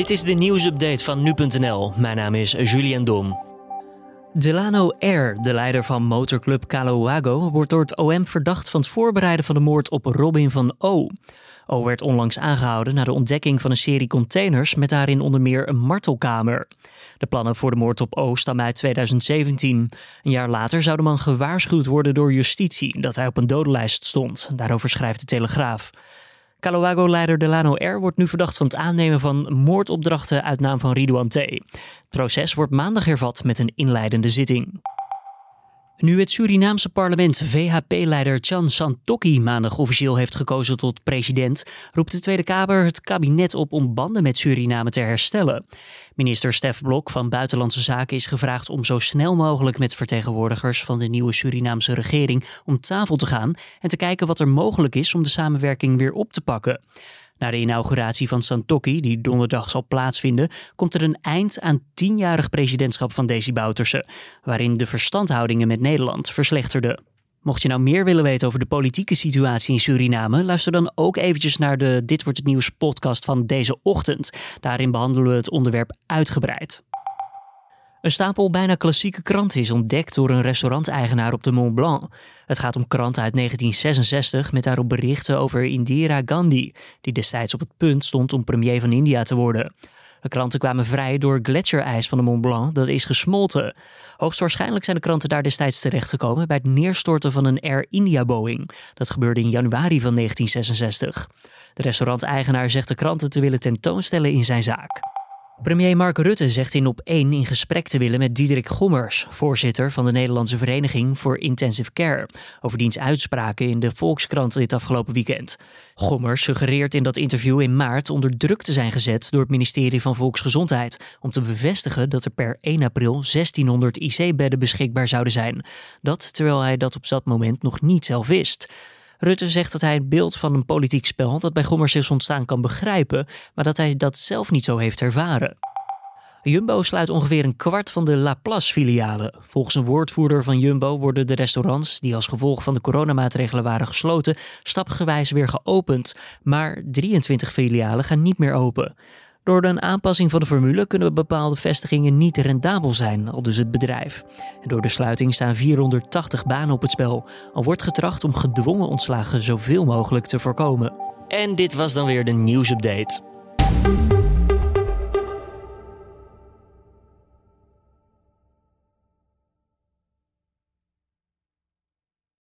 Dit is de nieuwsupdate van nu.nl. Mijn naam is Julian Dom. Delano R., de leider van motorclub Caloago, wordt door het OM verdacht van het voorbereiden van de moord op Robin van O. O werd onlangs aangehouden na de ontdekking van een serie containers met daarin onder meer een martelkamer. De plannen voor de moord op O stammen uit 2017. Een jaar later zou de man gewaarschuwd worden door justitie dat hij op een dodenlijst stond. Daarover schrijft de Telegraaf. Caloago-leider Delano R. wordt nu verdacht van het aannemen van moordopdrachten uit naam van Ridouan T. Het proces wordt maandag hervat met een inleidende zitting. Nu het Surinaamse parlement VHP-leider Chan Santokki maandag officieel heeft gekozen tot president, roept de Tweede Kamer het kabinet op om banden met Suriname te herstellen. Minister Stef Blok van Buitenlandse Zaken is gevraagd om zo snel mogelijk met vertegenwoordigers van de nieuwe Surinaamse regering om tafel te gaan en te kijken wat er mogelijk is om de samenwerking weer op te pakken. Na de inauguratie van Santokki, die donderdag zal plaatsvinden, komt er een eind aan tienjarig presidentschap van Desi Bouterse, waarin de verstandhoudingen met Nederland verslechterden. Mocht je nou meer willen weten over de politieke situatie in Suriname, luister dan ook eventjes naar de Dit wordt het nieuws podcast van deze ochtend. Daarin behandelen we het onderwerp uitgebreid. Een stapel bijna klassieke kranten is ontdekt door een restauranteigenaar op de Mont Blanc. Het gaat om kranten uit 1966 met daarop berichten over Indira Gandhi, die destijds op het punt stond om premier van India te worden. De kranten kwamen vrij door gletsjerijs van de Mont Blanc dat is gesmolten. Hoogstwaarschijnlijk zijn de kranten daar destijds terechtgekomen bij het neerstorten van een Air India Boeing. Dat gebeurde in januari van 1966. De restauranteigenaar zegt de kranten te willen tentoonstellen in zijn zaak. Premier Mark Rutte zegt in op 1 in gesprek te willen met Diederik Gommers, voorzitter van de Nederlandse Vereniging voor Intensive Care, over diens uitspraken in de Volkskrant dit afgelopen weekend. Gommers suggereert in dat interview in maart onder druk te zijn gezet door het ministerie van Volksgezondheid om te bevestigen dat er per 1 april 1600 IC-bedden beschikbaar zouden zijn. Dat terwijl hij dat op dat moment nog niet zelf wist. Rutte zegt dat hij het beeld van een politiek spel dat bij Gommers is ontstaan kan begrijpen, maar dat hij dat zelf niet zo heeft ervaren. Jumbo sluit ongeveer een kwart van de Laplace-filialen. Volgens een woordvoerder van Jumbo worden de restaurants, die als gevolg van de coronamaatregelen waren gesloten, stapgewijs weer geopend. Maar 23 filialen gaan niet meer open. Door een aanpassing van de formule kunnen bepaalde vestigingen niet rendabel zijn, al dus het bedrijf. En door de sluiting staan 480 banen op het spel. Al wordt getracht om gedwongen ontslagen zoveel mogelijk te voorkomen. En dit was dan weer de nieuwsupdate.